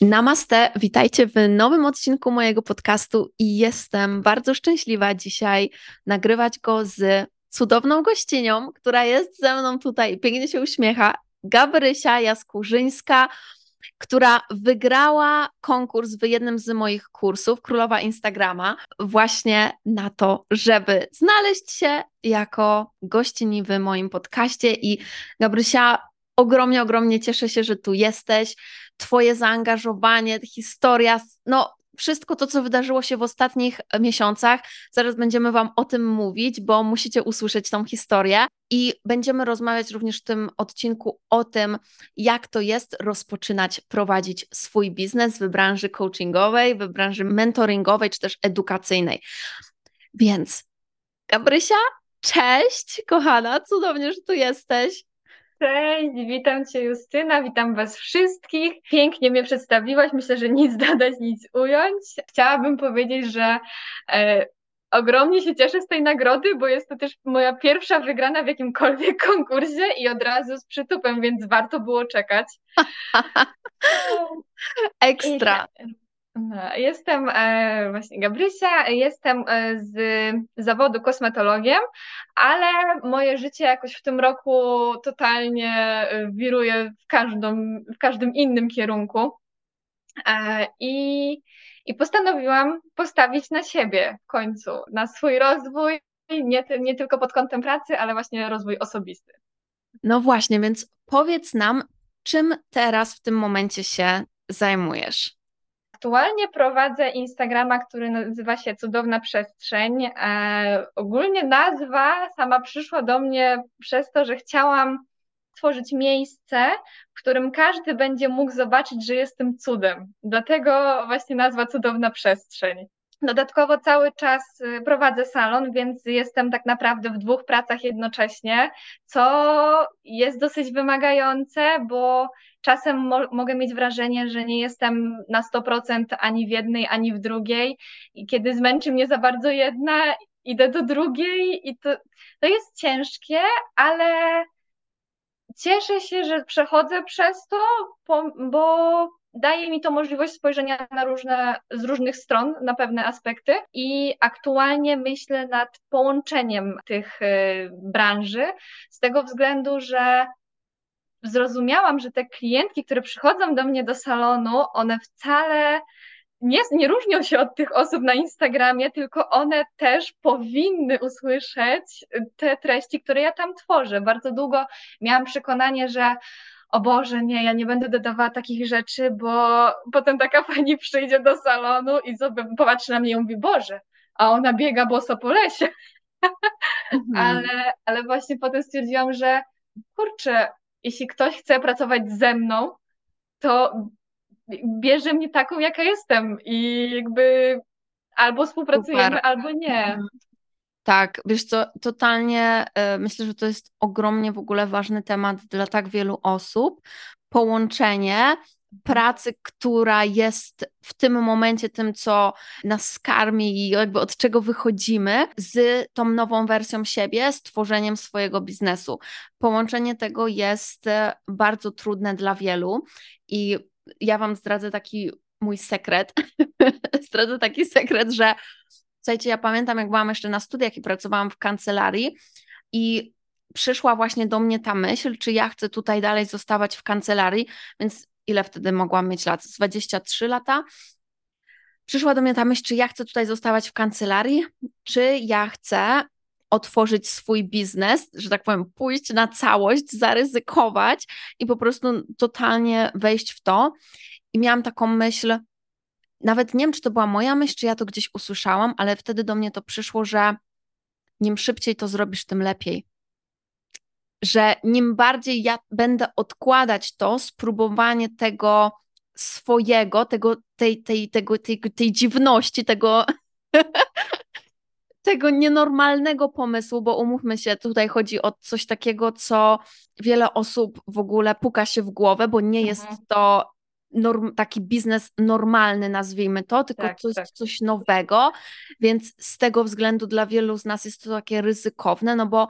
Namaste, witajcie w nowym odcinku mojego podcastu i jestem bardzo szczęśliwa dzisiaj nagrywać go z cudowną gościnią, która jest ze mną tutaj, pięknie się uśmiecha, Gabrysia Jaskurzyńska, która wygrała konkurs w jednym z moich kursów, Królowa Instagrama, właśnie na to, żeby znaleźć się jako gościni w moim podcaście. I Gabrysia, ogromnie, ogromnie cieszę się, że tu jesteś. Twoje zaangażowanie, historia, no wszystko to, co wydarzyło się w ostatnich miesiącach. Zaraz będziemy Wam o tym mówić, bo musicie usłyszeć tą historię. I będziemy rozmawiać również w tym odcinku o tym, jak to jest rozpoczynać prowadzić swój biznes w branży coachingowej, w branży mentoringowej czy też edukacyjnej. Więc, Gabrysia, cześć, kochana, cudownie, że tu jesteś. Cześć, witam Cię Justyna, witam Was wszystkich. Pięknie mnie przedstawiłaś, myślę, że nic dodać, nic ująć. Chciałabym powiedzieć, że e, ogromnie się cieszę z tej nagrody, bo jest to też moja pierwsza wygrana w jakimkolwiek konkursie i od razu z przytupem, więc warto było czekać. Ekstra. I, no, jestem e, właśnie Gabrysia, jestem e, z zawodu kosmetologiem, ale moje życie jakoś w tym roku totalnie e, wiruje w, każdym, w każdym innym kierunku. I, I postanowiłam postawić na siebie w końcu, na swój rozwój, nie, nie tylko pod kątem pracy, ale właśnie rozwój osobisty. No właśnie, więc powiedz nam, czym teraz w tym momencie się zajmujesz? Aktualnie prowadzę Instagrama, który nazywa się Cudowna Przestrzeń. E, ogólnie nazwa sama przyszła do mnie przez to, że chciałam tworzyć miejsce, w którym każdy będzie mógł zobaczyć, że jestem cudem. Dlatego właśnie nazwa Cudowna Przestrzeń. Dodatkowo cały czas y, prowadzę salon, więc jestem tak naprawdę w dwóch pracach jednocześnie, co jest dosyć wymagające, bo czasem mo mogę mieć wrażenie, że nie jestem na 100% ani w jednej, ani w drugiej. I kiedy zmęczy mnie za bardzo jedna, idę do drugiej i to, to jest ciężkie, ale cieszę się, że przechodzę przez to, bo daje mi to możliwość spojrzenia na różne, z różnych stron na pewne aspekty i aktualnie myślę nad połączeniem tych y, branży z tego względu, że zrozumiałam, że te klientki, które przychodzą do mnie do salonu, one wcale nie, nie różnią się od tych osób na Instagramie, tylko one też powinny usłyszeć te treści, które ja tam tworzę. Bardzo długo miałam przekonanie, że o Boże, nie, ja nie będę dodawała takich rzeczy, bo potem taka pani przyjdzie do salonu i popatrzy na mnie i mówi, Boże, a ona biega boso po lesie. Mhm. ale, ale właśnie potem stwierdziłam, że kurczę, jeśli ktoś chce pracować ze mną, to bierze mnie taką, jaka jestem i jakby albo współpracujemy, Super. albo nie. Mhm. Tak, wiesz co, totalnie y, myślę, że to jest ogromnie w ogóle ważny temat dla tak wielu osób. Połączenie pracy, która jest w tym momencie tym, co nas karmi i jakby od czego wychodzimy, z tą nową wersją siebie, z tworzeniem swojego biznesu. Połączenie tego jest e, bardzo trudne dla wielu i ja Wam zdradzę taki mój sekret. zdradzę taki sekret, że Słuchajcie, ja pamiętam, jak byłam jeszcze na studiach i pracowałam w kancelarii i przyszła właśnie do mnie ta myśl, czy ja chcę tutaj dalej zostawać w kancelarii, więc ile wtedy mogłam mieć lat? Z 23 lata. Przyszła do mnie ta myśl, czy ja chcę tutaj zostawać w kancelarii, czy ja chcę otworzyć swój biznes, że tak powiem, pójść na całość, zaryzykować i po prostu totalnie wejść w to. I miałam taką myśl, nawet nie wiem, czy to była moja myśl, czy ja to gdzieś usłyszałam, ale wtedy do mnie to przyszło, że nim szybciej to zrobisz, tym lepiej. Że nim bardziej ja będę odkładać to, spróbowanie tego swojego, tego, tej, tej, tego, tej, tej dziwności, tego, tego nienormalnego pomysłu, bo umówmy się, tutaj chodzi o coś takiego, co wiele osób w ogóle puka się w głowę, bo nie jest Mhm. to norm, taki biznes normalny, nazwijmy to, tylko Tak, coś, tak. coś nowego, więc z tego względu dla wielu z nas jest to takie ryzykowne, no bo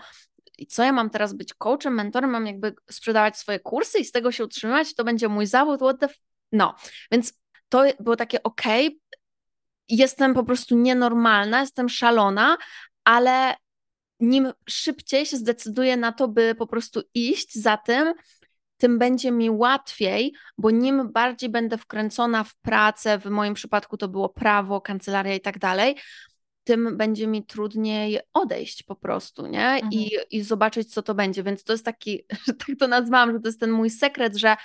i co ja mam teraz być coachem, mentorem, mam jakby sprzedawać swoje kursy i z tego się utrzymywać, to będzie mój zawód, what the f... No, więc to było takie okej, jestem po prostu nienormalna, jestem szalona, ale nim szybciej się zdecyduję na to, by po prostu iść za tym, tym będzie mi łatwiej, bo nim bardziej będę wkręcona w pracę, w moim przypadku to było prawo, kancelaria i tak dalej, tym będzie mi trudniej odejść po prostu, nie? I, I zobaczyć, co to będzie. Więc to jest taki, że tak to nazwałam, że to jest ten mój sekret, że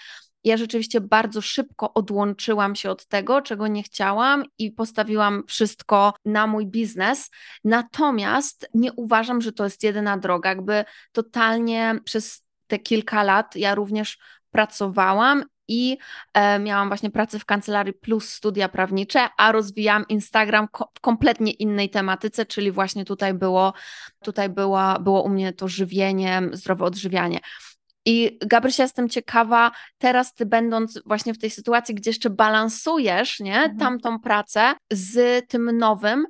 ja rzeczywiście bardzo szybko odłączyłam się od tego, czego nie chciałam i postawiłam wszystko na mój biznes. Natomiast nie uważam, że to jest jedyna droga. Jakby totalnie przez te kilka lat ja również pracowałam i e, miałam właśnie pracę w kancelarii plus studia prawnicze, a rozwijałam Instagram ko w kompletnie innej tematyce, czyli właśnie tutaj było, tutaj była, było u mnie to żywienie, zdrowe odżywianie. I Gabrysia, jestem ciekawa, teraz ty będąc właśnie w tej sytuacji, gdzie jeszcze balansujesz, nie, Mhm. tamtą pracę z tym nowym,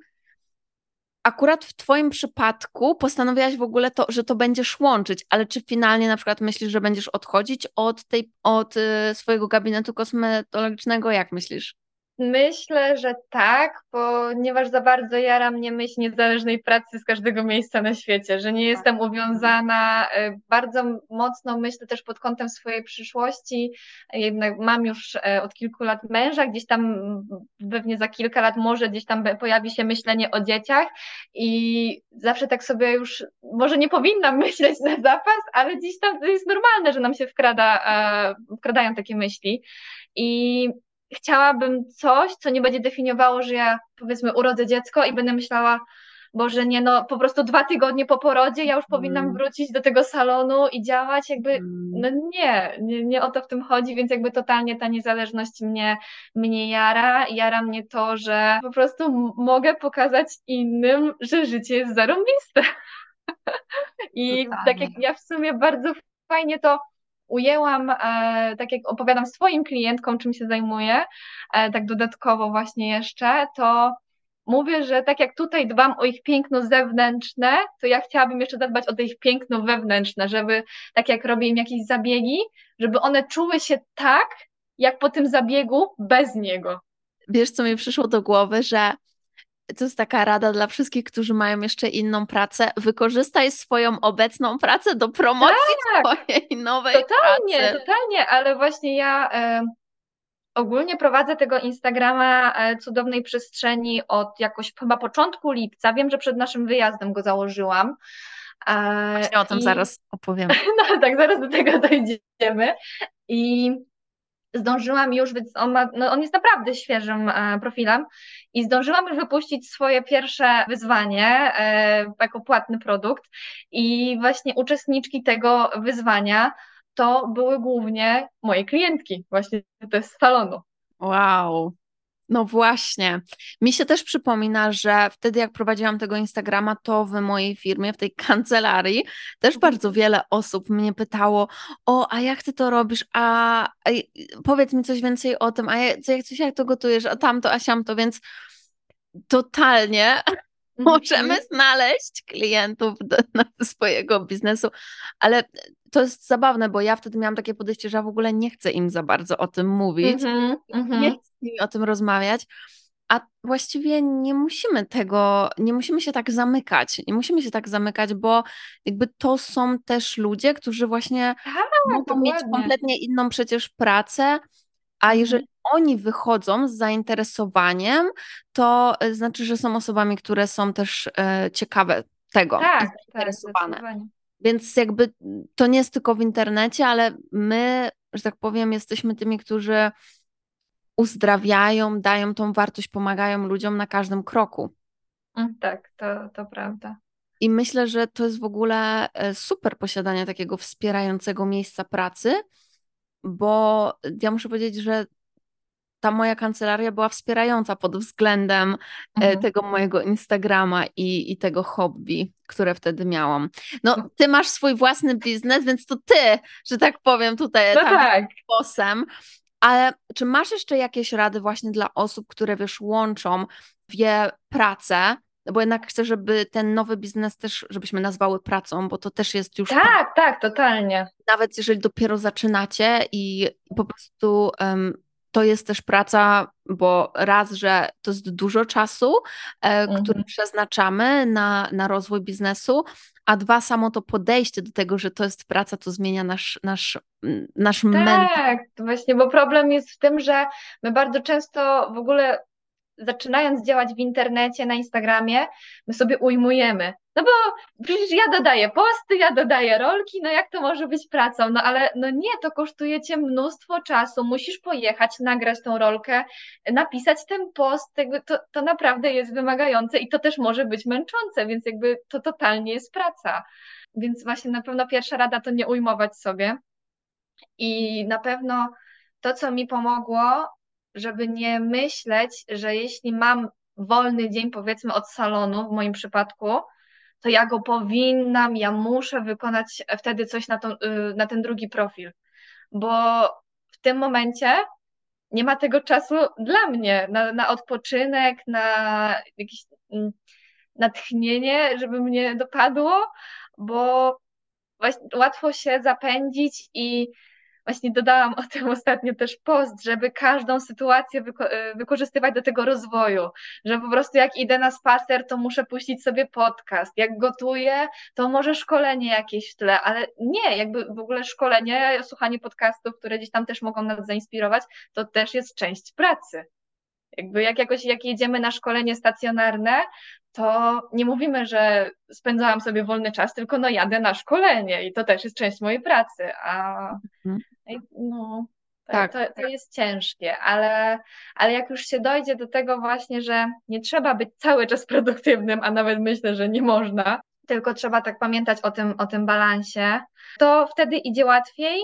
akurat w twoim przypadku postanowiłaś w ogóle to, że to będziesz łączyć, ale czy finalnie na przykład myślisz, że będziesz odchodzić od tej, od y, swojego gabinetu kosmetologicznego? Jak myślisz? Myślę, że tak, ponieważ za bardzo jara mnie myśl niezależnej pracy z każdego miejsca na świecie, że nie jestem uwiązana. e, Bardzo mocno myślę też pod kątem swojej przyszłości. Jednak mam już e, od kilku lat męża, gdzieś tam pewnie za kilka lat może gdzieś tam pojawi się myślenie o dzieciach i zawsze tak sobie już, może nie powinnam myśleć na zapas, ale gdzieś tam to jest normalne, że nam się wkrada, e, wkradają takie myśli. I chciałabym coś, co nie będzie definiowało, że ja powiedzmy urodzę dziecko i będę myślała, Boże, nie no, po prostu dwa tygodnie po porodzie ja już powinnam Mm. wrócić do tego salonu i działać, jakby, Mm. no nie, nie, nie o to w tym chodzi, więc jakby totalnie ta niezależność mnie, mnie jara, jara mnie to, że po prostu mogę pokazać innym, że życie jest zarąbiste. I Totalnie. tak jak ja w sumie bardzo fajnie to ujęłam, e, tak jak opowiadam swoim klientkom, czym się zajmuję, e, tak dodatkowo właśnie jeszcze, to mówię, że tak jak tutaj dbam o ich piękno zewnętrzne, to ja chciałabym jeszcze zadbać o to ich piękno wewnętrzne, żeby tak jak robię im jakieś zabiegi, żeby one czuły się tak, jak po tym zabiegu bez niego. Wiesz, co mi przyszło do głowy, że to jest taka rada dla wszystkich, którzy mają jeszcze inną pracę. Wykorzystaj swoją obecną pracę do promocji Tak. swojej nowej Totalnie, pracy. totalnie, ale właśnie ja ogólnie prowadzę tego Instagrama e, cudownej przestrzeni od jakoś chyba początku lipca. Wiem, że przed naszym wyjazdem go założyłam. E, Właśnie o tym i- zaraz opowiem. No tak, zaraz do tego dojdziemy. I zdążyłam już, on, ma, no on jest naprawdę świeżym e, profilem i zdążyłam już wypuścić swoje pierwsze wyzwanie e, jako płatny produkt i właśnie uczestniczki tego wyzwania to były głównie moje klientki właśnie z salonu. Wow. No właśnie. Mi się też przypomina, że wtedy jak prowadziłam tego Instagrama, to w mojej firmie, w tej kancelarii, też Mhm. bardzo wiele osób mnie pytało, o, a jak ty to robisz, a, a powiedz mi coś więcej o tym, a jak, coś jak to gotujesz, a tamto, a siamto, więc totalnie możemy Mhm. znaleźć klientów do, do swojego biznesu, ale to jest zabawne, bo ja wtedy miałam takie podejście, że ja w ogóle nie chcę im za bardzo o tym mówić, Mhm, mhm. nie chcę z nimi o tym rozmawiać, a właściwie nie musimy tego, nie musimy się tak zamykać, nie musimy się tak zamykać, bo jakby to są też ludzie, którzy właśnie Tak, mogą mieć dokładnie. kompletnie inną przecież pracę, a Mhm. jeżeli oni wychodzą z zainteresowaniem, to e, znaczy, że są osobami, które są też e, ciekawe tego Tak, tak, zainteresowane. zdecydowanie. Więc jakby to nie jest tylko w internecie, ale my, że tak powiem, jesteśmy tymi, którzy uzdrawiają, dają tą wartość, pomagają ludziom na każdym kroku. Mm, Tak, to, to prawda. I myślę, że to jest w ogóle e, super posiadanie takiego wspierającego miejsca pracy, bo ja muszę powiedzieć, że ta moja kancelaria była wspierająca pod względem e, Mhm. tego mojego Instagrama i, i tego hobby, które wtedy miałam. No, ty masz swój własny biznes, więc to ty, że tak powiem, tutaj No tam tak. głosem. Ale czy masz jeszcze jakieś rady właśnie dla osób, które wiesz, łączą dwie prace? No Bo jednak chcę, żeby ten nowy biznes też, żebyśmy nazwały pracą, bo to też jest już praca. Tak, tak, totalnie. Nawet jeżeli dopiero zaczynacie i po prostu em, to jest też praca, bo raz, że to jest dużo czasu, e, który Mhm. przeznaczamy na, na rozwój biznesu, a dwa, samo to podejście do tego, że to jest praca, to zmienia nasz, nasz, nasz mental. Tak, właśnie, bo problem jest w tym, że my bardzo często w ogóle zaczynając działać w internecie, na Instagramie, my sobie ujmujemy. No bo przecież ja dodaję posty, ja dodaję rolki, no jak to może być pracą? No ale no nie, to kosztuje cię mnóstwo czasu, musisz pojechać, nagrać tą rolkę, napisać ten post, to, to naprawdę jest wymagające i to też może być męczące, więc jakby to totalnie jest praca. Więc właśnie na pewno pierwsza rada to nie ujmować sobie. I na pewno to, co mi pomogło, żeby nie myśleć, że jeśli mam wolny dzień, powiedzmy od salonu, w moim przypadku, to ja go powinnam, ja muszę wykonać wtedy coś na, y, na ten drugi profil, bo w tym momencie nie ma tego czasu dla mnie, na, na odpoczynek, na jakieś mm, natchnienie, żeby mnie dopadło, bo łatwo się zapędzić i właśnie dodałam o tym ostatnio też post, żeby każdą sytuację wyko y, wykorzystywać do tego rozwoju, że po prostu jak idę na spacer, to muszę puścić sobie podcast, jak gotuję, to może szkolenie jakieś w tle, ale nie, jakby w ogóle szkolenie, słuchanie podcastów, które gdzieś tam też mogą nas zainspirować, to też jest część pracy. Jakby jak jakoś, jak jedziemy na szkolenie stacjonarne, to nie mówimy, że spędzałam sobie wolny czas, tylko no jadę na szkolenie i to też jest część mojej pracy, a Mhm. no, to, Tak. to, to jest ciężkie, ale, ale jak już się dojdzie do tego właśnie, że nie trzeba być cały czas produktywnym, a nawet myślę, że nie można, tylko trzeba tak pamiętać o tym, o tym balansie, to wtedy idzie łatwiej.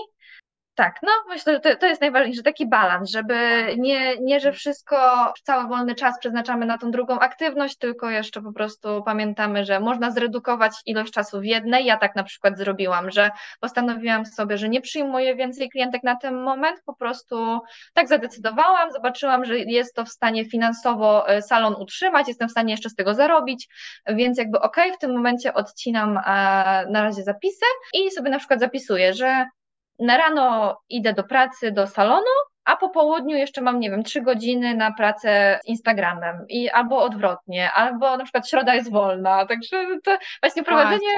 Tak, no myślę, że to, to jest najważniejsze, taki balans, żeby nie, nie, że wszystko, cały wolny czas przeznaczamy na tą drugą aktywność, tylko jeszcze po prostu pamiętamy, że można zredukować ilość czasu w jednej. Ja tak na przykład zrobiłam, że postanowiłam sobie, że nie przyjmuję więcej klientek na ten moment, po prostu tak zadecydowałam, zobaczyłam, że jest to w stanie finansowo e, salon utrzymać, jestem w stanie jeszcze z tego zarobić, więc jakby okej, okay, w tym momencie odcinam e, na razie zapisy i sobie na przykład zapisuję, że na rano idę do pracy, do salonu, a po południu jeszcze mam, nie wiem, trzy godziny na pracę z Instagramem i albo odwrotnie, albo na przykład środa jest wolna, także to właśnie prowadzenie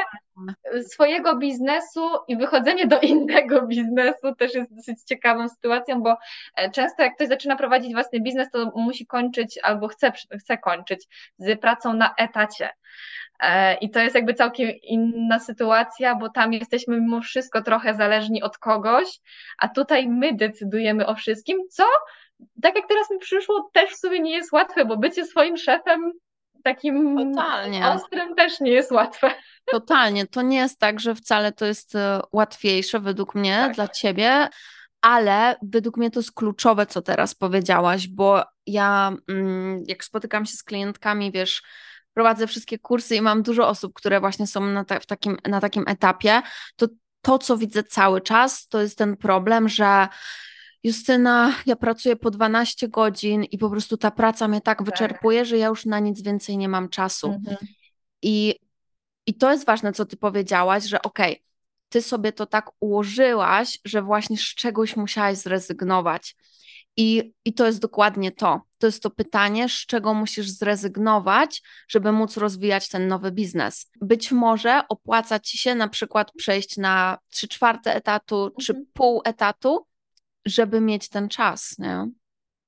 swojego biznesu i wychodzenie do innego biznesu też jest dosyć ciekawą sytuacją, bo e, często jak ktoś zaczyna prowadzić własny biznes, to musi kończyć albo chce, chce kończyć z pracą na etacie. E, I to jest jakby całkiem inna sytuacja, bo tam jesteśmy mimo wszystko trochę zależni od kogoś, a tutaj my decydujemy o wszystkim, co tak jak teraz mi przyszło, też w sumie nie jest łatwe, bo bycie swoim szefem takim Totalnie. ostrym też nie jest łatwe. Totalnie. To nie jest tak, że wcale to jest e, łatwiejsze według mnie Tak. dla ciebie, ale według mnie to jest kluczowe, co teraz powiedziałaś, bo ja mm, jak spotykam się z klientkami, wiesz, prowadzę wszystkie kursy i mam dużo osób, które właśnie są na, ta, w takim, na takim etapie, to to, co widzę cały czas, to jest ten problem, że Justyna, ja pracuję po 12 godzin i po prostu ta praca mnie tak wyczerpuje, że ja już na nic więcej nie mam czasu. Mhm. I, I to jest ważne, co ty powiedziałaś, że okej, okay, ty sobie to tak ułożyłaś, że właśnie z czegoś musiałaś zrezygnować. I, I to jest dokładnie to. To jest to pytanie, z czego musisz zrezygnować, żeby móc rozwijać ten nowy biznes. Być może opłaca ci się na przykład przejść na trzy czwarte etatu czy Mhm. pół etatu, żeby mieć ten czas. Nie?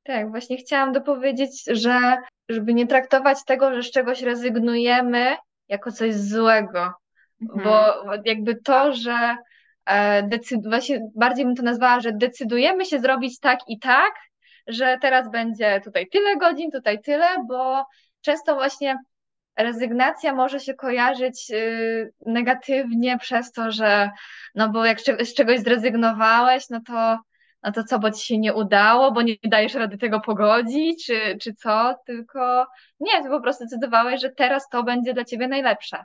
Tak, właśnie chciałam dopowiedzieć, że żeby nie traktować tego, że z czegoś rezygnujemy jako coś złego, Mhm. bo jakby to, że decyd- właśnie bardziej bym to nazwała, że decydujemy się zrobić tak i tak, że teraz będzie tutaj tyle godzin, tutaj tyle, bo często właśnie rezygnacja może się kojarzyć y, negatywnie przez to, że no bo jak z czegoś zrezygnowałeś, no to no to co, bo ci się nie udało, bo nie dajesz rady tego pogodzić, czy, czy co, tylko nie, ty po prostu zdecydowałeś, że teraz to będzie dla ciebie najlepsze.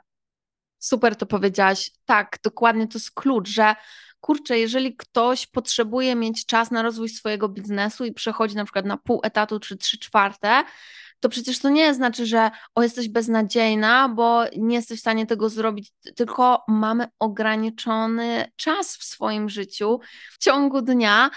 Super to powiedziałaś. Tak, dokładnie to jest klucz, że kurczę, jeżeli ktoś potrzebuje mieć czas na rozwój swojego biznesu i przechodzi na przykład na pół etatu czy trzy czwarte, to przecież to nie znaczy, że o jesteś beznadziejna, bo nie jesteś w stanie tego zrobić, tylko mamy ograniczony czas w swoim życiu w ciągu dnia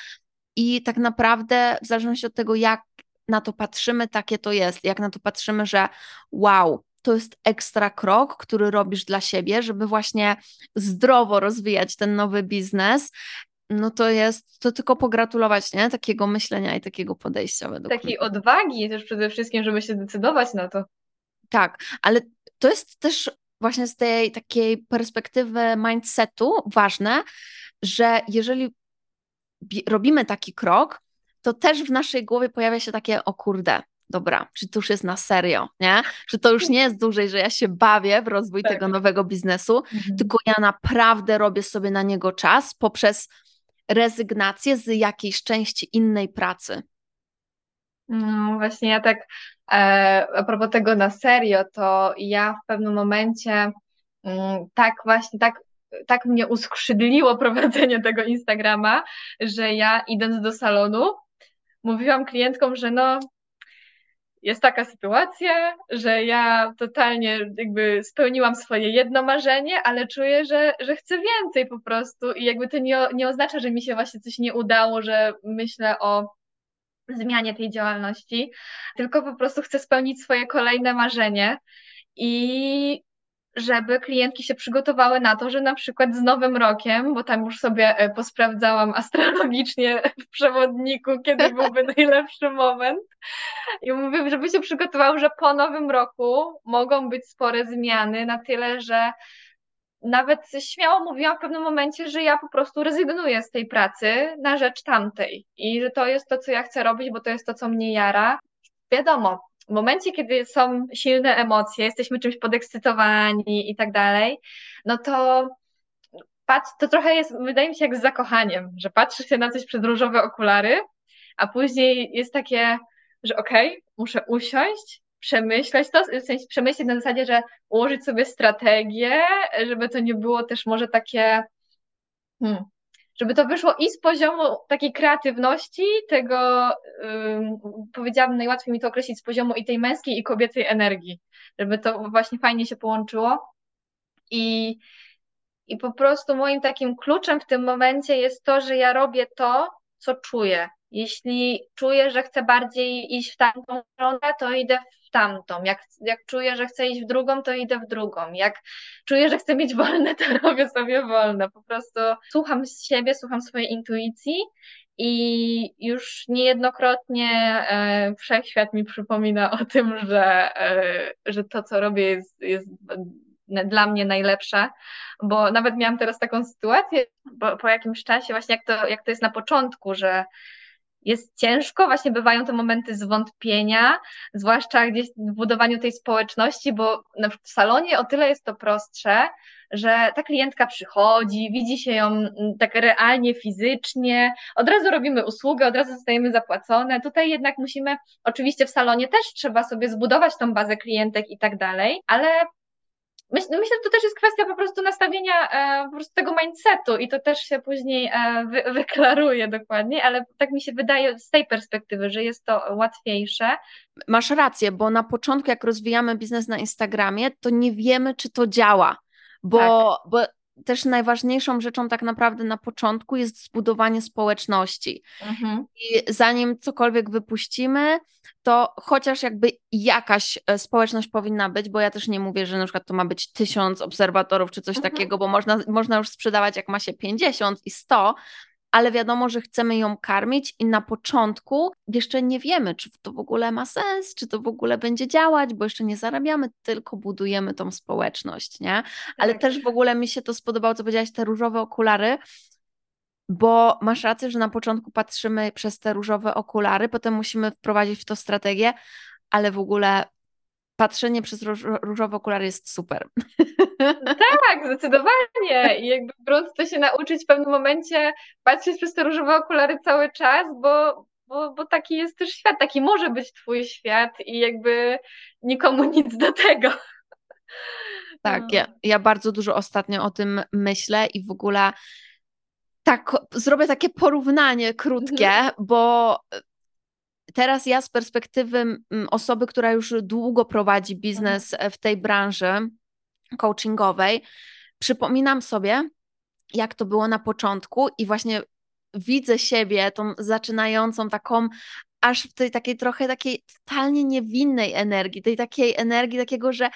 i tak naprawdę w zależności od tego, jak na to patrzymy, takie to jest. Jak na to patrzymy, że wow, to jest ekstra krok, który robisz dla siebie, żeby właśnie zdrowo rozwijać ten nowy biznes, no to jest, to tylko pogratulować, nie? Takiego myślenia i takiego podejścia według Takiej mnie. odwagi też przede wszystkim, żeby się zdecydować na to. Tak, ale to jest też właśnie z tej takiej perspektywy mindsetu ważne, że jeżeli robimy taki krok, to też w naszej głowie pojawia się takie, o kurde, dobra, czy to już jest na serio, nie? Że to już nie jest dłużej, że ja się bawię w rozwój Tak. tego nowego biznesu, Mhm. tylko ja naprawdę robię sobie na niego czas poprzez rezygnację z jakiejś części innej pracy. No właśnie, ja tak e, a propos tego na serio, to ja w pewnym momencie mm, tak właśnie, tak, tak mnie uskrzydliło prowadzenie tego Instagrama, że ja idąc do salonu, mówiłam klientkom, że no jest taka sytuacja, że ja totalnie jakby spełniłam swoje jedno marzenie, ale czuję, że, że chcę więcej po prostu i jakby to nie, nie oznacza, że mi się właśnie coś nie udało, że myślę o zmianie tej działalności, tylko po prostu chcę spełnić swoje kolejne marzenie i żeby klientki się przygotowały na to, że na przykład z Nowym Rokiem, bo tam już sobie e, posprawdzałam astrologicznie w przewodniku, kiedy byłby najlepszy moment. I mówię, żeby się przygotowały, że po Nowym Roku mogą być spore zmiany, na tyle, że nawet śmiało mówiłam w pewnym momencie, że ja po prostu rezygnuję z tej pracy na rzecz tamtej i że to jest to, co ja chcę robić, bo to jest to, co mnie jara. Wiadomo, w momencie, kiedy są silne emocje, jesteśmy czymś podekscytowani i tak dalej, no to patrz, to trochę jest, wydaje mi się, jak z zakochaniem, że patrzy się na coś przez różowe okulary, a później jest takie, że okej, okay, muszę usiąść, przemyśleć to, w sensie przemyśleć na zasadzie, że ułożyć sobie strategię, żeby to nie było też może takie, hmm, żeby to wyszło i z poziomu takiej kreatywności, tego, powiedziałabym, najłatwiej mi to określić z poziomu i tej męskiej i kobiecej energii, żeby to właśnie fajnie się połączyło. I, i po prostu moim takim kluczem w tym momencie jest to, że ja robię to, co czuję. Jeśli czuję, że chcę bardziej iść w tamtą stronę, to idę w tamtą. Jak, jak czuję, że chcę iść w drugą, to idę w drugą. Jak czuję, że chcę mieć wolne, to robię sobie wolne. Po prostu słucham siebie, słucham swojej intuicji i już niejednokrotnie e, wszechświat mi przypomina o tym, że, e, że to, co robię, jest, jest dla mnie najlepsze, bo nawet miałam teraz taką sytuację bo po jakimś czasie, właśnie jak to, jak to jest na początku, że jest ciężko, właśnie bywają te momenty zwątpienia, zwłaszcza gdzieś w budowaniu tej społeczności, bo w salonie o tyle jest to prostsze, że ta klientka przychodzi, widzi się ją mm, tak realnie, fizycznie, od razu robimy usługę, od razu zostajemy zapłacone. Tutaj jednak musimy, oczywiście w salonie też trzeba sobie zbudować tą bazę klientek i tak dalej, ale Myślę, myślę, że to też jest kwestia po prostu nastawienia e, po prostu tego mindsetu i to też się później e, wy, wyklaruje dokładnie, ale tak mi się wydaje z tej perspektywy, że jest to łatwiejsze. Masz rację, bo na początku jak rozwijamy biznes na Instagramie, to nie wiemy, czy to działa, bo, tak. bo też najważniejszą rzeczą tak naprawdę na początku jest zbudowanie społeczności. Mhm. I zanim cokolwiek wypuścimy, to chociaż jakby jakaś e, społeczność powinna być, bo ja też nie mówię, że na przykład to ma być tysiąc obserwatorów czy coś mhm. takiego, bo można, można już sprzedawać jak ma się 50 i 100, ale wiadomo, że chcemy ją karmić i na początku jeszcze nie wiemy, czy to w ogóle ma sens, czy to w ogóle będzie działać, bo jeszcze nie zarabiamy, tylko budujemy tą społeczność, nie? Ale tak. też w ogóle mi się to spodobało, co powiedziałaś, te różowe okulary, bo masz rację, że na początku patrzymy przez te różowe okulary, potem musimy wprowadzić w to strategię, ale w ogóle patrzenie przez róż, różowe okulary jest super. Tak, zdecydowanie. I jakby po prostu się nauczyć w pewnym momencie patrzeć przez te różowe okulary cały czas, bo, bo, bo taki jest też świat, taki może być twój świat i jakby nikomu nic do tego. Tak, no. ja, ja bardzo dużo ostatnio o tym myślę i w ogóle tak zrobię takie porównanie krótkie, mhm. bo teraz ja z perspektywy mm, osoby, która już długo prowadzi biznes mhm. w tej branży coachingowej, przypominam sobie, jak to było na początku i właśnie widzę siebie, tą zaczynającą taką aż w tej takiej trochę takiej totalnie niewinnej energii, tej takiej energii takiego, że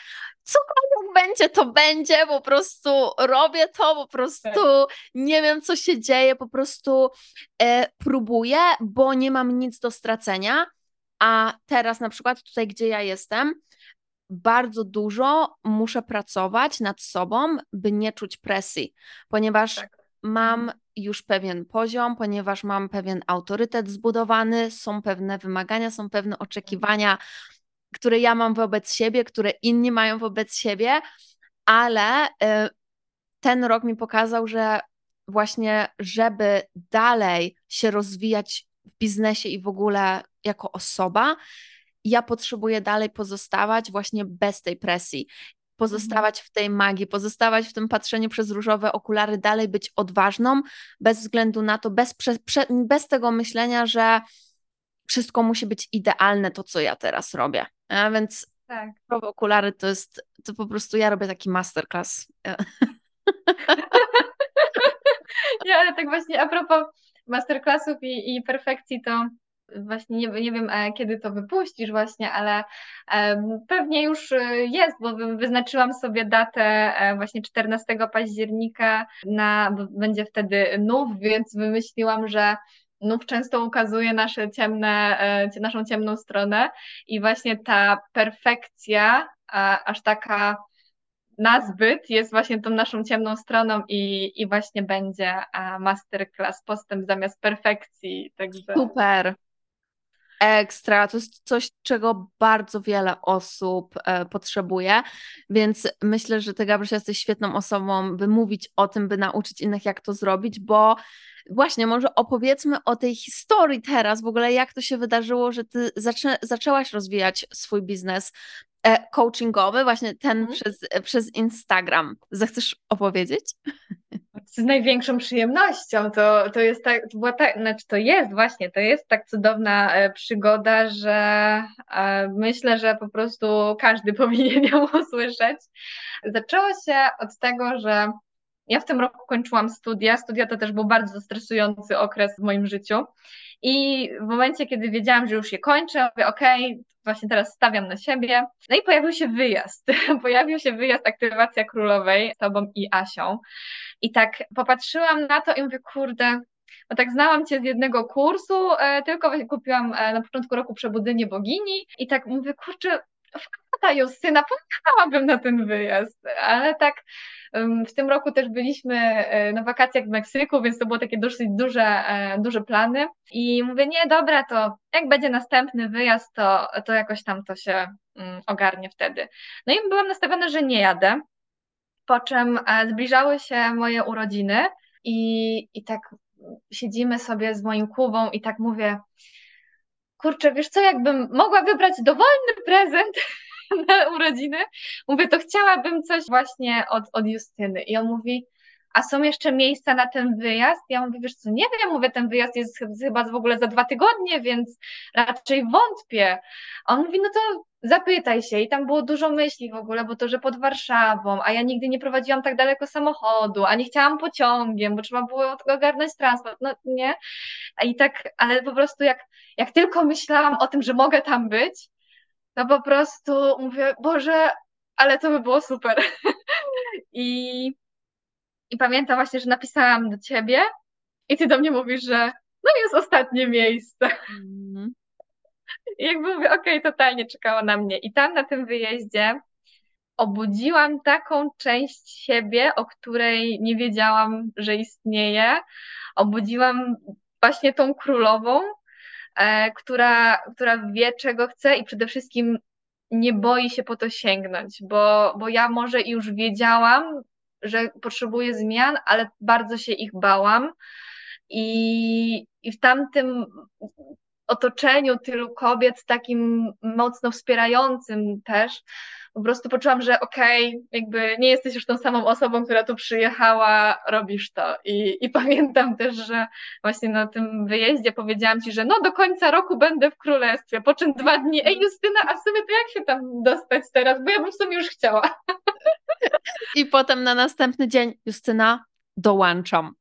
cokolwiek będzie, to będzie, po prostu robię to, po prostu tak. nie wiem, co się dzieje, po prostu e, próbuję, bo nie mam nic do stracenia. A teraz, na przykład, tutaj, gdzie ja jestem, bardzo dużo muszę pracować nad sobą, by nie czuć presji, ponieważ tak. mam mhm. już pewien poziom, ponieważ mam pewien autorytet zbudowany, są pewne wymagania, są pewne oczekiwania które ja mam wobec siebie, które inni mają wobec siebie, ale y, ten rok mi pokazał, że właśnie, żeby dalej się rozwijać w biznesie i w ogóle jako osoba, ja potrzebuję dalej pozostawać właśnie bez tej presji. Pozostawać w tej magii, pozostawać w tym patrzeniu przez różowe okulary, dalej być odważną, bez względu na to, bez, prze, prze, bez tego myślenia, że wszystko musi być idealne, to co ja teraz robię. A więc tak. okulary to jest, to po prostu ja robię taki masterclass. Ja, ale tak właśnie a propos masterclassów i, i perfekcji, to właśnie nie, nie wiem, e, kiedy to wypuścisz właśnie, ale um, pewnie już e, jest, bo wyznaczyłam sobie datę e, właśnie 14 października, na, będzie wtedy nów, więc wymyśliłam, że nów często ukazuje nasze ciemne, e, naszą ciemną stronę i właśnie ta perfekcja, aż taka nazbyt jest właśnie tą naszą ciemną stroną i, i właśnie będzie masterclass postęp zamiast perfekcji. Także... Super. Ekstra, to jest coś, czego bardzo wiele osób e, potrzebuje, więc myślę, że Ty, Gabrysia, jesteś świetną osobą, by mówić o tym, by nauczyć innych, jak to zrobić, bo właśnie, może opowiedzmy o tej historii teraz, w ogóle jak to się wydarzyło, że ty zaczę zaczęłaś rozwijać swój biznes e, coachingowy, właśnie ten mm. przez, przez Instagram. Zechcesz opowiedzieć? Z największą przyjemnością. To, to jest tak, to była znaczy to jest właśnie, to jest tak cudowna e, przygoda, że e, myślę, że po prostu każdy powinien ją usłyszeć. Zaczęło się od tego, że ja w tym roku kończyłam studia. Studia to też był bardzo stresujący okres w moim życiu. I w momencie, kiedy wiedziałam, że już je kończę, mówię, okej, okay, właśnie teraz stawiam na siebie. No i pojawił się wyjazd. pojawił się wyjazd Aktywacja Królowej z Tobą i Asią. I tak popatrzyłam na to i mówię, kurde, bo tak znałam Cię z jednego kursu, e, tylko kupiłam e, na początku roku Przebudzenie Bogini i tak mówię, kurczę, fata Justyna, pojechałabym na ten wyjazd, ale tak w tym roku też byliśmy e, na wakacjach w Meksyku, więc to było takie dosyć duże, e, duże plany. I mówię, nie, dobra, to jak będzie następny wyjazd, to, to jakoś tam to się mm, ogarnie wtedy. No i byłam nastawiona, że nie jadę. Po czym e, zbliżały się moje urodziny i, i tak siedzimy sobie z moim Kubą i tak mówię, kurczę, wiesz co, jakbym mogła wybrać dowolny prezent na urodziny, mówię, to chciałabym coś właśnie od, od Justyny. I on mówi, a są jeszcze miejsca na ten wyjazd? Ja mówię, wiesz co, nie wiem, mówię, ten wyjazd jest chyba w ogóle za dwa tygodnie, więc raczej wątpię. A on mówi, no to zapytaj się. I tam było dużo myśli w ogóle, bo to, że pod Warszawą, a ja nigdy nie prowadziłam tak daleko samochodu, a nie chciałam pociągiem, bo trzeba było ogarnąć transport, no nie. I tak, ale po prostu jak, jak tylko myślałam o tym, że mogę tam być, to po prostu mówię, Boże, ale to by było super. I, I pamiętam właśnie, że napisałam do ciebie i ty do mnie mówisz, że no jest ostatnie miejsce. Mm. I jakby mówię, okej, okay, totalnie czekała na mnie. I tam na tym wyjeździe obudziłam taką część siebie, o której nie wiedziałam, że istnieje. Obudziłam właśnie tą królową, e, która, która wie, czego chce i przede wszystkim nie boi się po to sięgnąć, bo, bo ja może już wiedziałam, że potrzebuję zmian, ale bardzo się ich bałam. I, i w tamtym otoczeniu tylu kobiet, takim mocno wspierającym też, po prostu poczułam, że okej, okay, jakby nie jesteś już tą samą osobą, która tu przyjechała, robisz to. I, I pamiętam też, że właśnie na tym wyjeździe powiedziałam ci, że no do końca roku będę w królestwie, po czym dwa dni, ej Justyna, a w sumie to jak się tam dostać teraz, bo ja bym w sumie już chciała. I potem na następny dzień, Justyna, dołączam.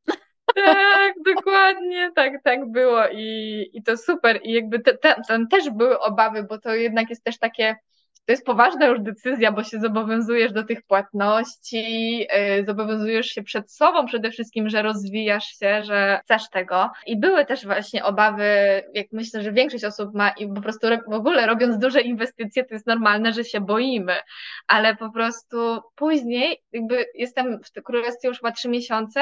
Tak, dokładnie, tak, tak było i, i to super. I jakby te, te, tam też były obawy, bo to jednak jest też takie to jest poważna już decyzja, bo się zobowiązujesz do tych płatności, yy, zobowiązujesz się przed sobą przede wszystkim, że rozwijasz się, że chcesz tego. I były też właśnie obawy, jak myślę, że większość osób ma i po prostu w ogóle robiąc duże inwestycje, to jest normalne, że się boimy, ale po prostu później jakby jestem w królestwie już chyba trzy miesiące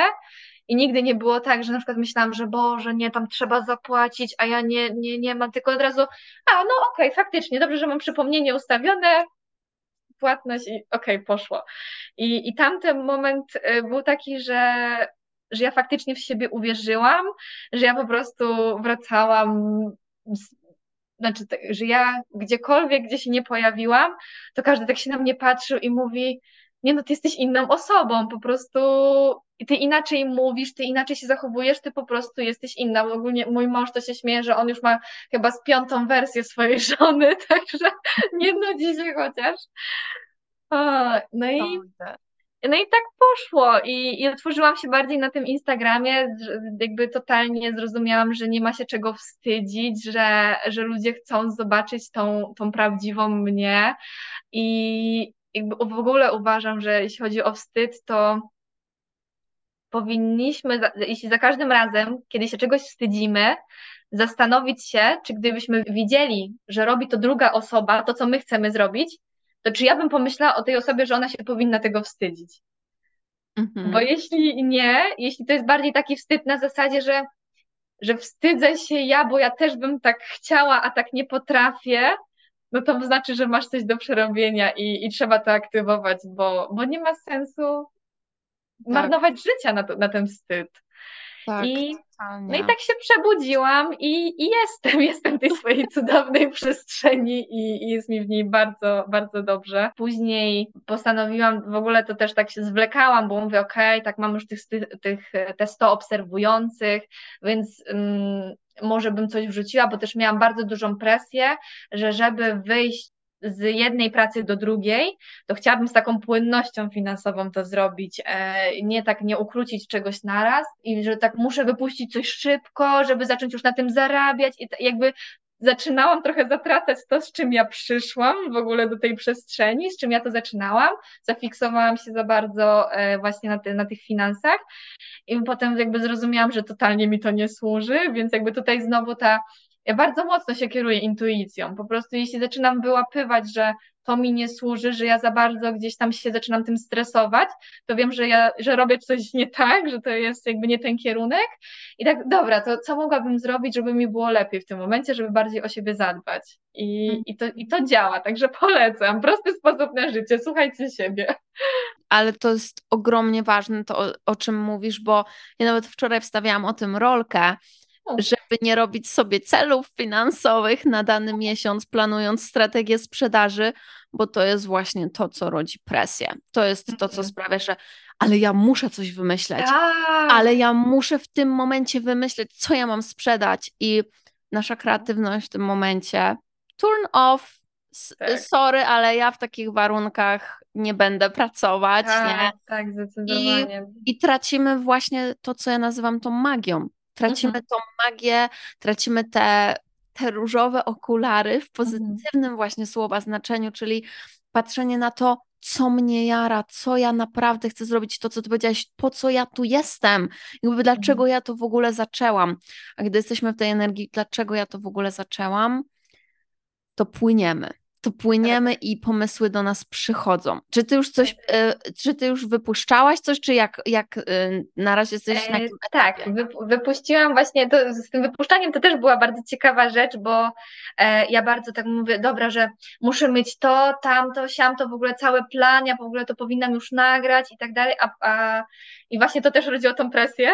i nigdy nie było tak, że na przykład myślałam, że Boże, nie, tam trzeba zapłacić, a ja nie, nie, nie mam, tylko od razu, a no okej, okay, faktycznie, dobrze, że mam przypomnienie ustawione, płatność i okej, okay, poszło. I, I tamten moment y, był taki, że, że ja faktycznie w siebie uwierzyłam, że ja po prostu wracałam znaczy, że ja gdziekolwiek, gdzie się nie pojawiłam, to każdy tak się na mnie patrzył i mówi, nie no, ty jesteś inną osobą, po prostu ty inaczej mówisz, ty inaczej się zachowujesz, ty po prostu jesteś inna. Ogólnie mój mąż to się śmieje, że on już ma chyba z piątą wersję swojej żony, także nie nudzi się chociaż. no i no i tak poszło I, i otworzyłam się bardziej na tym Instagramie, jakby totalnie zrozumiałam, że nie ma się czego wstydzić, że, że ludzie chcą zobaczyć tą, tą prawdziwą mnie i, jakby w ogóle uważam, że jeśli chodzi o wstyd, to powinniśmy, jeśli za każdym razem, kiedy się czegoś wstydzimy, zastanowić się, czy gdybyśmy widzieli, że robi to druga osoba, to co my chcemy zrobić, to czy ja bym pomyślała o tej osobie, że ona się powinna tego wstydzić. Mhm. Bo jeśli nie, jeśli to jest bardziej taki wstyd na zasadzie, że, że wstydzę się ja, bo ja też bym tak chciała, a tak nie potrafię, no to znaczy, że masz coś do przerobienia i, i trzeba to aktywować, bo, bo nie ma sensu tak. marnować życia na, to, na ten wstyd. Tak, I, no i tak się przebudziłam i, i jestem, jestem w tej swojej cudownej przestrzeni i, i, jest mi w niej bardzo, bardzo dobrze. Później postanowiłam, w ogóle to też tak się zwlekałam, bo mówię, okej, okay, tak mam już tych, tych, te 100 obserwujących, więc um, może bym coś wrzuciła, bo też miałam bardzo dużą presję, że żeby wyjść z jednej pracy do drugiej, to chciałabym z taką płynnością finansową to zrobić, e, nie tak nie ukrócić czegoś naraz i że tak muszę wypuścić coś szybko, żeby zacząć już na tym zarabiać i jakby zaczynałam trochę zatracać to, z czym ja przyszłam w ogóle do tej przestrzeni, z czym ja to zaczynałam. Zafiksowałam się za bardzo e, właśnie na, na tych finansach i potem jakby zrozumiałam, że totalnie mi to nie służy, więc jakby tutaj znowu ta ja bardzo mocno się kieruję intuicją. Po prostu jeśli zaczynam wyłapywać, że to mi nie służy, że ja za bardzo gdzieś tam się zaczynam tym stresować, to wiem, że ja, że robię coś nie tak, że to jest jakby nie ten kierunek. I tak, dobra, to co mogłabym zrobić, żeby mi było lepiej w tym momencie, żeby bardziej o siebie zadbać. I, hmm. i, to, i to działa, także polecam. Prosty sposób na życie, słuchajcie siebie. Ale to jest ogromnie ważne, to o, o czym mówisz, bo ja nawet wczoraj wstawiałam o tym rolkę, żeby nie robić sobie celów finansowych na dany miesiąc, planując strategię sprzedaży, bo to jest właśnie to, co rodzi presję. To jest to, co mhm. sprawia, że ale ja muszę coś wymyśleć, tak. ale ja muszę w tym momencie wymyśleć, co ja mam sprzedać i nasza kreatywność w tym momencie turn off, tak. sorry, ale ja w takich warunkach nie będę pracować, tak, nie? Tak, zdecydowanie. I, I tracimy właśnie to, co ja nazywam tą magią. Tracimy Mhm. tą magię, tracimy te, te różowe okulary w Mhm. pozytywnym właśnie słowa znaczeniu, czyli patrzenie na to, co mnie jara, co ja naprawdę chcę zrobić, to co ty powiedziałaś, po co ja tu jestem, jakby dlaczego Mhm. ja to w ogóle zaczęłam. A gdy jesteśmy w tej energii, dlaczego ja to w ogóle zaczęłam, to płyniemy. To płyniemy i pomysły do nas przychodzą. Czy ty już coś, y, czy ty już wypuszczałaś coś, czy jak, jak y, na razie jesteś na E, jakim tak, wypuściłam właśnie, to, z tym wypuszczaniem to też była bardzo ciekawa rzecz, bo e, ja bardzo tak mówię, dobra, że muszę mieć to, tamto, siamto, w ogóle cały plan, ja w ogóle to powinnam już nagrać i tak dalej, a, a, i właśnie to też rodziło tą presję,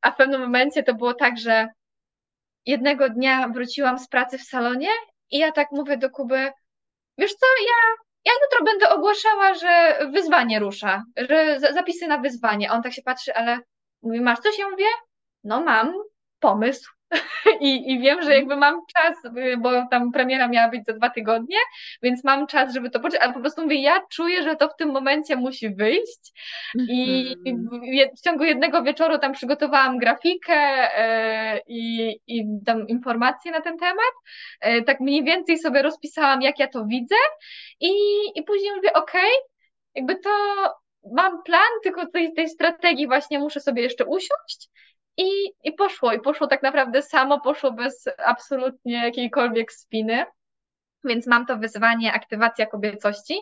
a w pewnym momencie to było tak, że jednego dnia wróciłam z pracy w salonie i ja tak mówię do Kuby, wiesz co, ja, ja jutro będę ogłaszała, że wyzwanie rusza, że za- zapisy na wyzwanie. On tak się patrzy, ale mówi, masz coś? Ja mówię, no mam pomysł. I, I wiem, że jakby mam czas, y, bo tam premiera miała być za dwa tygodnie, więc mam czas, żeby to poczytać, ale po prostu mówię, ja czuję, że to w tym momencie musi wyjść. I Mhm. w, ciągu jednego wieczoru tam przygotowałam grafikę e, i, i tam informacje na ten temat. E, tak mniej więcej sobie rozpisałam, jak ja to widzę. I, i później mówię, okej, jakby to mam plan, tylko tej, tej strategii właśnie muszę sobie jeszcze usiąść. I, I poszło, i poszło tak naprawdę samo, poszło bez absolutnie jakiejkolwiek spiny. Więc mam to wyzwanie aktywacja kobiecości.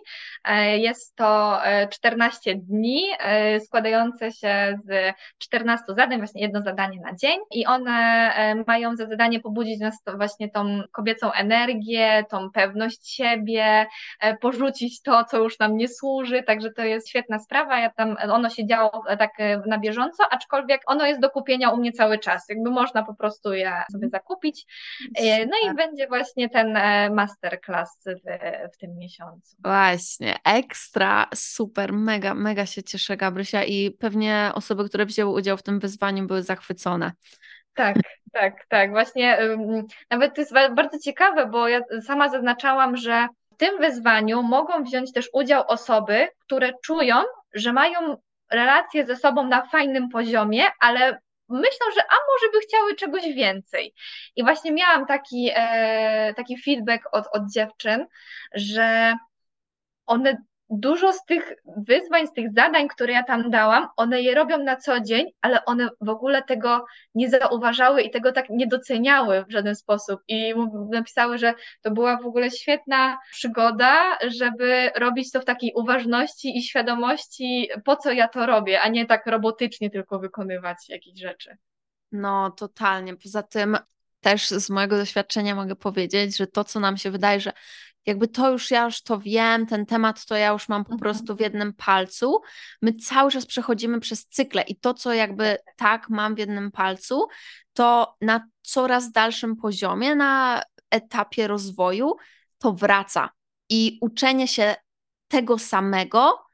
E, Jest to e, 14 dni e, składające się z 14 zadań, właśnie jedno zadanie na dzień i one e, mają za zadanie pobudzić nas to właśnie tą kobiecą energię, tą pewność siebie, e, porzucić to, co już nam nie służy, także to jest świetna sprawa. Ja tam, ono się działo e, tak e, na bieżąco, aczkolwiek ono jest do kupienia u mnie cały czas. Jakby można po prostu je sobie zakupić. E, No i będzie właśnie ten e, masterclass w, w tym miesiącu. Właśnie, ekstra, super, mega, mega się cieszę, Gabrysia, i pewnie osoby, które wzięły udział w tym wyzwaniu, były zachwycone. Tak, tak, tak. Właśnie nawet to jest ba- bardzo ciekawe, bo ja sama zaznaczałam, że w tym wyzwaniu mogą wziąć też udział osoby, które czują, że mają relacje ze sobą na fajnym poziomie, ale myślą, że a może by chciały czegoś więcej. I właśnie miałam taki, e, taki feedback od, od dziewczyn, że one dużo z tych wyzwań, z tych zadań, które ja tam dałam, one je robią na co dzień, ale one w ogóle tego nie zauważały i tego tak nie doceniały w żaden sposób. I napisały, że to była w ogóle świetna przygoda, żeby robić to w takiej uważności i świadomości, po co ja to robię, a nie tak robotycznie tylko wykonywać jakieś rzeczy. No, totalnie. Poza tym też z mojego doświadczenia mogę powiedzieć, że to, co nam się wydaje, że jakby to już ja już to wiem, ten temat to ja już mam po Mhm. prostu w jednym palcu. My cały czas przechodzimy przez cykle i to, co jakby tak mam w jednym palcu, to na coraz dalszym poziomie, na etapie rozwoju, to wraca. I uczenie się tego samego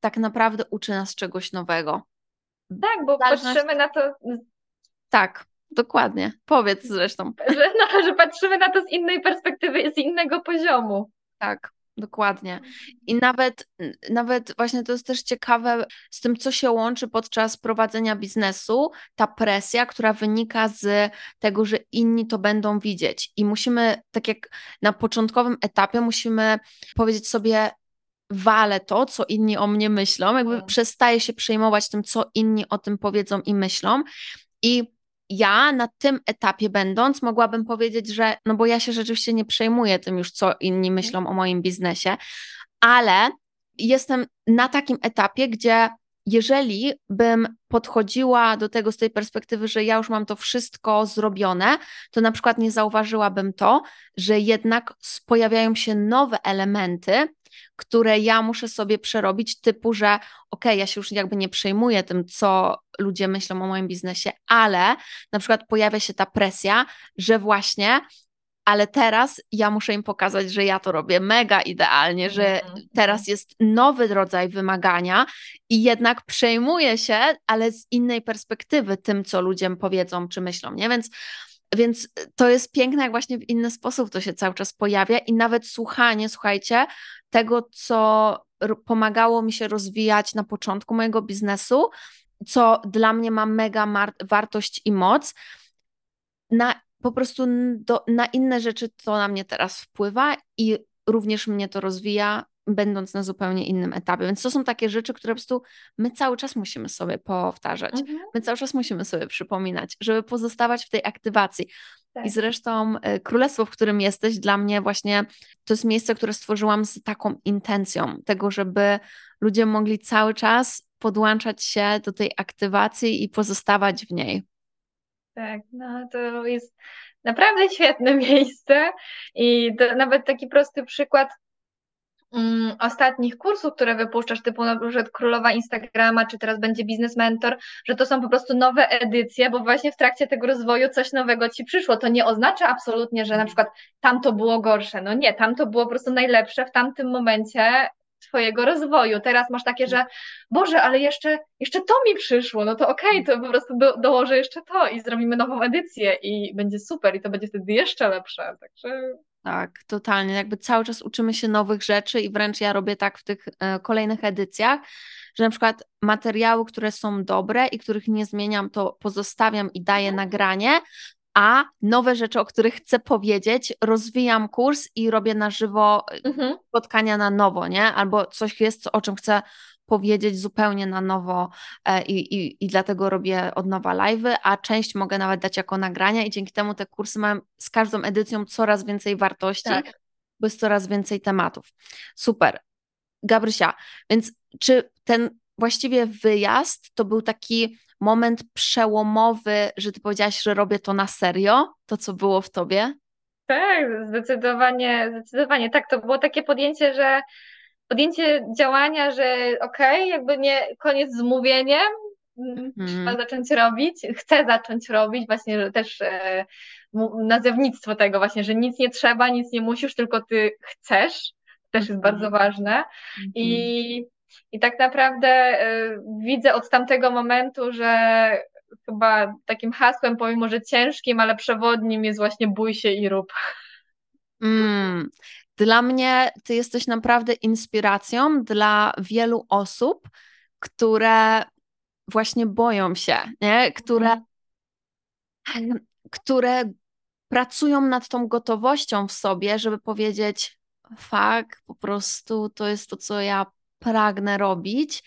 tak naprawdę uczy nas czegoś nowego. Tak, bo Zależność- patrzymy na to, Tak, dokładnie. Powiedz zresztą. że, no, że patrzymy na to z innej perspektywy, z innego poziomu. Tak, dokładnie. I nawet, nawet właśnie to jest też ciekawe z tym, co się łączy podczas prowadzenia biznesu, ta presja, która wynika z tego, że inni to będą widzieć. I musimy, tak jak na początkowym etapie, musimy powiedzieć sobie, walę to, co inni o mnie myślą, jakby Mm. przestaję się przejmować tym, co inni o tym powiedzą i myślą. I ja na tym etapie będąc, mogłabym powiedzieć, że no bo ja się rzeczywiście nie przejmuję tym już, co inni myślą o moim biznesie, ale jestem na takim etapie, gdzie jeżeli bym podchodziła do tego z tej perspektywy, że ja już mam to wszystko zrobione, to na przykład nie zauważyłabym to, że jednak pojawiają się nowe elementy, które ja muszę sobie przerobić, typu, że okej, ja się już jakby nie przejmuję tym, co ludzie myślą o moim biznesie, ale na przykład pojawia się ta presja, że właśnie, ale teraz ja muszę im pokazać, że ja to robię mega idealnie, że Mhm. teraz jest nowy rodzaj wymagania i jednak przejmuję się, ale z innej perspektywy tym, co ludziom powiedzą czy myślą, nie? Więc więc to jest piękne, jak właśnie w inny sposób to się cały czas pojawia i nawet słuchanie, słuchajcie, tego, co pomagało mi się rozwijać na początku mojego biznesu, co dla mnie ma mega wartość i moc, na po prostu do, na inne rzeczy to na mnie teraz wpływa i również mnie to rozwija, będąc na zupełnie innym etapie. Więc to są takie rzeczy, które po prostu my cały czas musimy sobie powtarzać. Mhm. My cały czas musimy sobie przypominać, żeby pozostawać w tej aktywacji. Tak. I zresztą e, królestwo, w którym jesteś, dla mnie właśnie to jest miejsce, które stworzyłam z taką intencją tego, żeby ludzie mogli cały czas podłączać się do tej aktywacji i pozostawać w niej. Tak, no to jest naprawdę świetne miejsce i nawet taki prosty przykład um, ostatnich kursów, które wypuszczasz, typu na przykład Królowa Instagrama, czy teraz będzie Biznes Mentor, że to są po prostu nowe edycje, bo właśnie w trakcie tego rozwoju coś nowego ci przyszło. To nie oznacza absolutnie, że na przykład tam to było gorsze. No nie, tam to było po prostu najlepsze w tamtym momencie twojego rozwoju. Teraz masz takie, że Boże, ale jeszcze, jeszcze to mi przyszło, no to okej, okay, to po prostu do, dołożę jeszcze to i zrobimy nową edycję i będzie super i to będzie wtedy jeszcze lepsze. Także tak, totalnie. Jakby cały czas uczymy się nowych rzeczy i wręcz ja robię tak w tych e, kolejnych edycjach, że na przykład materiały, które są dobre i których nie zmieniam, to pozostawiam i daję mhm. nagranie, a nowe rzeczy, o których chcę powiedzieć, rozwijam kurs i robię na żywo e, mhm. spotkania na nowo, nie? Albo coś jest, o czym chcę powiedzieć zupełnie na nowo e, i, i, i dlatego robię od nowa live'y, a część mogę nawet dać jako nagrania i dzięki temu te kursy mają z każdą edycją coraz więcej wartości, tak. bo jest coraz więcej tematów. Super. Gabrysia, więc czy ten właściwie wyjazd to był taki moment przełomowy, że ty powiedziałaś, że robię to na serio, to co było w tobie? Tak, zdecydowanie, zdecydowanie. Tak, to było takie podjęcie, że podjęcie działania, że okej, okay, jakby nie koniec z mówieniem, trzeba mm. zacząć robić, chcę zacząć robić, właśnie że też e, nazewnictwo tego właśnie, że nic nie trzeba, nic nie musisz, tylko ty chcesz, też jest bardzo ważne mm. i, i tak naprawdę e, widzę od tamtego momentu, że chyba takim hasłem, pomimo że ciężkim, ale przewodnim jest właśnie bój się i rób. Mm. Dla mnie ty jesteś naprawdę inspiracją dla wielu osób, które właśnie boją się, nie? Które, mhm. które pracują nad tą gotowością w sobie, żeby powiedzieć, fakt, po prostu to jest to, co ja pragnę robić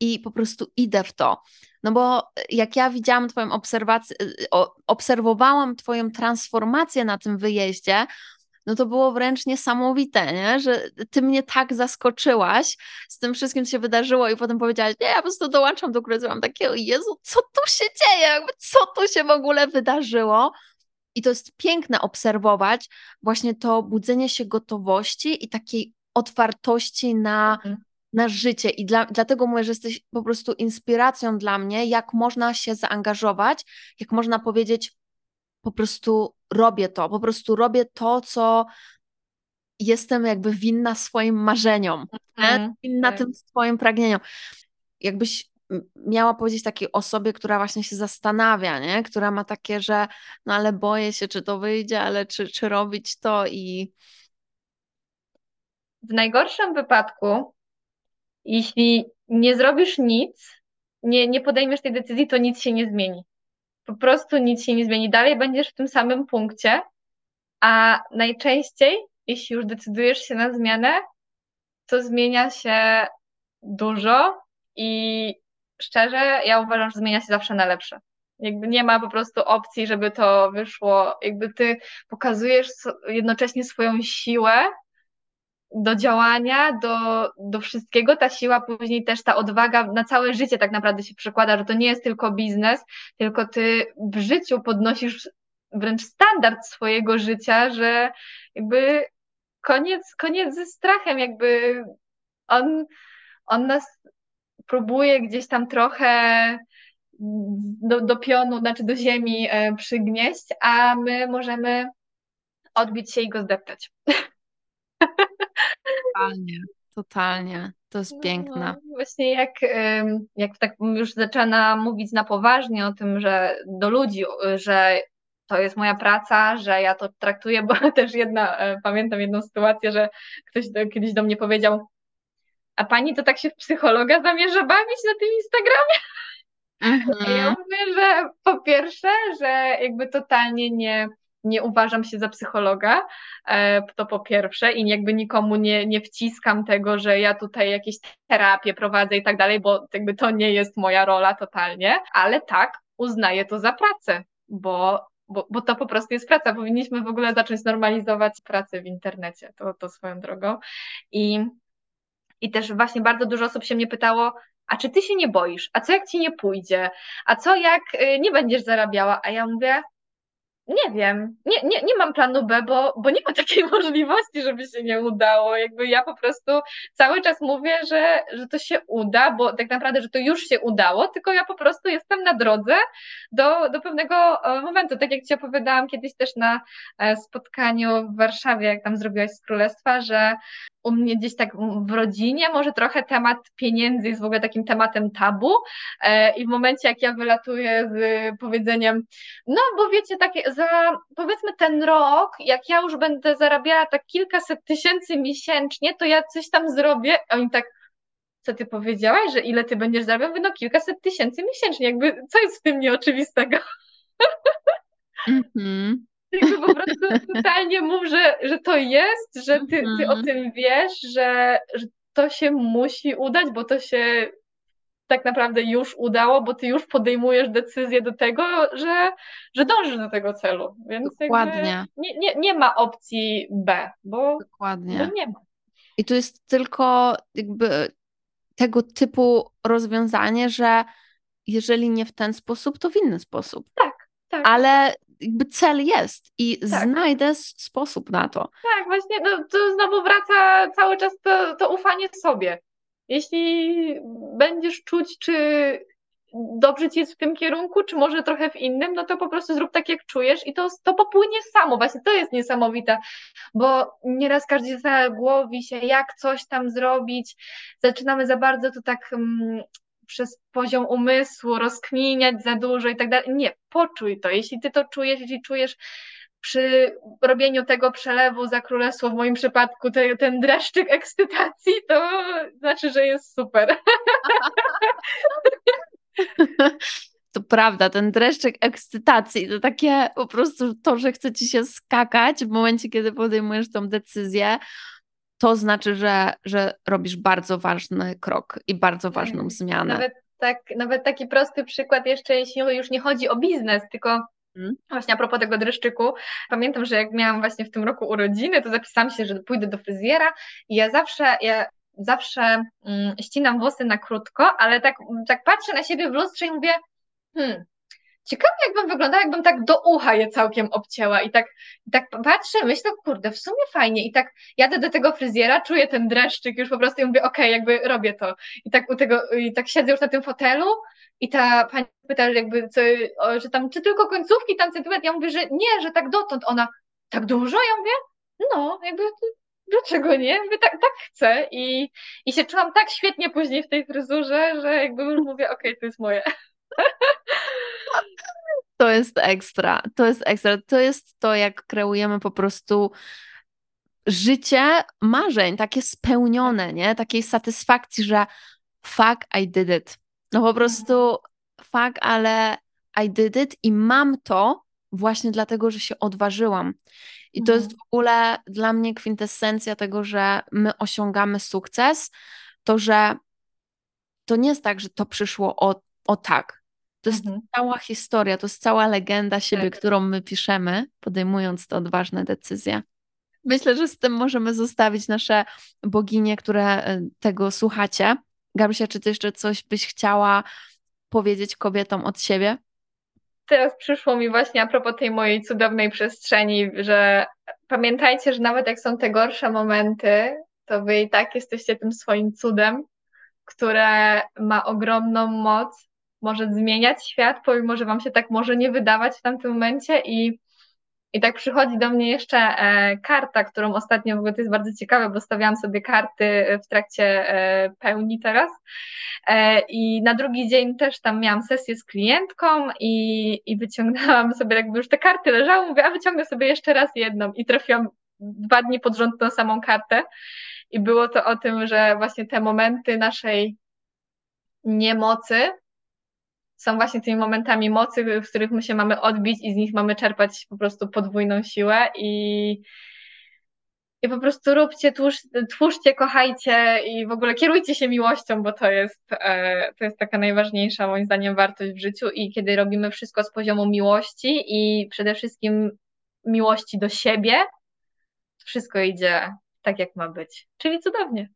i po prostu idę w to. No bo jak ja widziałam Twoją obserwację, obserwowałam Twoją transformację na tym wyjeździe, no to było wręcz niesamowite, nie? że ty mnie tak zaskoczyłaś z tym wszystkim, co się wydarzyło i potem powiedziałaś, nie, ja po prostu dołączam do gry, mam takie, Jezu, co tu się dzieje, jakby co tu się w ogóle wydarzyło? I to jest piękne obserwować właśnie to budzenie się gotowości i takiej otwartości na, mhm. na życie. I dla, dlatego mówię, że jesteś po prostu inspiracją dla mnie, jak można się zaangażować, jak można powiedzieć, po prostu robię to, po prostu robię to, co jestem jakby winna swoim marzeniom, mm, winna tak. tym swoim pragnieniom. Jakbyś miała powiedzieć takiej osobie, która właśnie się zastanawia, nie? która ma takie, że no ale boję się, czy to wyjdzie, ale czy, czy robić to i. W najgorszym wypadku, jeśli nie zrobisz nic, nie, nie podejmiesz tej decyzji, to nic się nie zmieni po prostu nic się nie zmieni. Dalej będziesz w tym samym punkcie, a najczęściej, jeśli już decydujesz się na zmianę, to zmienia się dużo i szczerze, ja uważam, że zmienia się zawsze na lepsze. Jakby nie ma po prostu opcji, żeby to wyszło. Jakby ty pokazujesz jednocześnie swoją siłę do działania, do, do wszystkiego. Ta siła, później też ta odwaga na całe życie tak naprawdę się przekłada, że to nie jest tylko biznes, tylko ty w życiu podnosisz wręcz standard swojego życia, że jakby koniec, koniec ze strachem, jakby on, on nas próbuje gdzieś tam trochę do, do pionu, znaczy do ziemi e, przygnieść, a my możemy odbić się i go zdeptać. Totalnie, totalnie. To jest piękne. No, właśnie jak, jak tak już zaczyna mówić na poważnie o tym, że do ludzi, że to jest moja praca, że ja to traktuję, bo też jedna, e, pamiętam jedną sytuację, że ktoś kiedyś do mnie powiedział, a pani to tak się w psychologa zamierza bawić na tym Instagramie? Mhm. Ja mówię, że po pierwsze, że jakby totalnie nie, nie uważam się za psychologa, e, to po pierwsze i jakby nikomu nie, nie wciskam tego, że ja tutaj jakieś terapie prowadzę i tak dalej, bo jakby to nie jest moja rola totalnie, ale tak, uznaję to za pracę, bo, bo, bo to po prostu jest praca. Powinniśmy w ogóle zacząć normalizować pracę w internecie, to, to swoją drogą. I, I też właśnie bardzo dużo osób się mnie pytało, a czy ty się nie boisz? A co jak ci nie pójdzie? A co jak y, nie będziesz zarabiała? A ja mówię, nie wiem, nie, nie, nie mam planu B, bo, bo nie ma takiej możliwości, żeby się nie udało. Jakby ja po prostu cały czas mówię, że, że to się uda, bo tak naprawdę, że to już się udało, tylko ja po prostu jestem na drodze do, do pewnego e, momentu. Tak jak Ci opowiadałam kiedyś też na e, spotkaniu w Warszawie, jak tam zrobiłaś z Królestwa, że u mnie gdzieś tak w rodzinie może trochę temat pieniędzy jest w ogóle takim tematem tabu e, i w momencie jak ja wylatuję z powiedzeniem, no bo wiecie, takie za powiedzmy ten rok, jak ja już będę zarabiała tak kilkaset tysięcy miesięcznie, to ja coś tam zrobię, a oni tak co ty powiedziałaś, że ile ty będziesz zarabiał? No kilkaset tysięcy miesięcznie, jakby co jest w tym nieoczywistego? Mhm. Jakby po prostu totalnie mów, że, że to jest, że ty, ty o Mhm. tym wiesz, że, że to się musi udać, bo to się tak naprawdę już udało, bo ty już podejmujesz decyzję do tego, że, że dążysz do tego celu. Więc Dokładnie. nie, nie, nie ma opcji B, bo, bo Dokładnie. nie ma. I tu jest tylko jakby tego typu rozwiązanie, że jeżeli nie w ten sposób, to w inny sposób. Tak, Ale jakby cel jest i Tak. znajdę sposób na to. tak, właśnie no, to znowu wraca cały czas to, to ufanie sobie. Jeśli będziesz czuć, czy dobrze ci jest w tym kierunku, czy może trochę w innym, no to po prostu zrób tak, jak czujesz i to, to popłynie samo. Właśnie to jest niesamowite, bo nieraz każdy zagłowi się, jak coś tam zrobić. Zaczynamy za bardzo to tak mm, przez poziom umysłu rozkminiać za dużo i tak dalej. Nie, poczuj to. Jeśli ty to czujesz, jeśli czujesz przy robieniu tego przelewu za królestwo, w moim przypadku te, ten dreszczyk ekscytacji, to znaczy, że jest super. To prawda, ten dreszczyk ekscytacji, to takie po prostu to, że chce ci się skakać w momencie, kiedy podejmujesz tą decyzję, to znaczy, że, że robisz bardzo ważny krok i bardzo ważną Mm, zmianę. Nawet, tak, nawet taki prosty przykład jeszcze, jeśli już nie chodzi o biznes, tylko. Właśnie a propos tego dreszczyku, pamiętam, że jak miałam właśnie w tym roku urodziny, to zapisałam się, że pójdę do fryzjera i ja zawsze, ja zawsze mm, ścinam włosy na krótko, ale tak, tak patrzę na siebie w lustrze i mówię, hmm, ciekawe jakbym wyglądała, jakbym tak do ucha je całkiem obcięła i tak, i tak patrzę, myślę, kurde, w sumie fajnie i tak jadę do tego fryzjera, czuję ten dreszczyk już po prostu i mówię, okej, jakby robię to i tak u tego, i tak siedzę już na tym fotelu i ta pani pyta, jakby, co, że tam, czy tylko końcówki, tam centymetr, ja mówię, że nie, że tak dotąd, ona, tak dużo? Ja mówię, no, jakby, dlaczego nie? Mówię, tak, tak chcę i, i się czułam tak świetnie później w tej fryzurze, że jakby już mówię, okej, to jest moje. To jest ekstra, to jest ekstra. To jest to, jak kreujemy po prostu życie marzeń, takie spełnione, nie? Takiej satysfakcji, że fuck, I did it. No po prostu fuck, ale I did it i mam to właśnie dlatego, że się odważyłam. I to jest w ogóle dla mnie kwintesencja tego, że my osiągamy sukces, to że to nie jest tak, że to przyszło o, o tak. To jest Mhm. cała historia, to jest cała legenda siebie, Tak. którą my piszemy, podejmując te odważne decyzje. Myślę, że z tym możemy zostawić nasze boginie, które e, tego słuchacie. Gabrysia, czy ty jeszcze coś byś chciała powiedzieć kobietom od siebie? Teraz przyszło mi właśnie a propos tej mojej cudownej przestrzeni, że pamiętajcie, że nawet jak są te gorsze momenty, to wy i tak jesteście tym swoim cudem, które ma ogromną moc, może zmieniać świat, pomimo że wam się tak może nie wydawać w tamtym momencie i I tak przychodzi do mnie jeszcze e, karta, którą ostatnio w ogóle to jest bardzo ciekawe, bo stawiałam sobie karty w trakcie e, pełni teraz. E, I na drugi dzień też tam miałam sesję z klientką i, i wyciągnęłam sobie, jakby już te karty leżały, mówię, a wyciągnę sobie jeszcze raz jedną i trafiłam dwa dni pod rząd tą samą kartę. I było to o tym, że właśnie te momenty naszej niemocy są właśnie tymi momentami mocy, w których my się mamy odbić i z nich mamy czerpać po prostu podwójną siłę i, i po prostu róbcie, twórz, twórzcie, kochajcie i w ogóle kierujcie się miłością, bo to jest, e, to jest taka najważniejsza moim zdaniem wartość w życiu i kiedy robimy wszystko z poziomu miłości i przede wszystkim miłości do siebie, wszystko idzie tak, jak ma być, czyli cudownie.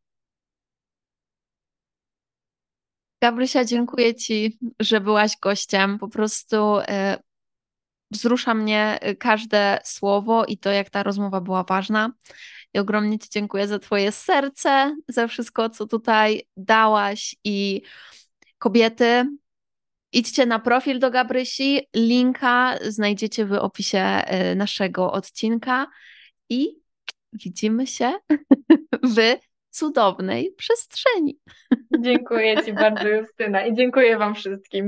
Gabrysia, dziękuję Ci, że byłaś gościem. Po prostu e, wzrusza mnie e, każde słowo i to, jak ta rozmowa była ważna. I ogromnie Ci dziękuję za Twoje serce, za wszystko, co tutaj dałaś. I kobiety, idźcie na profil do Gabrysi. Linka znajdziecie w opisie e, naszego odcinka. I widzimy się w cudownej przestrzeni. Dziękuję Ci bardzo, Justyna, i dziękuję Wam wszystkim.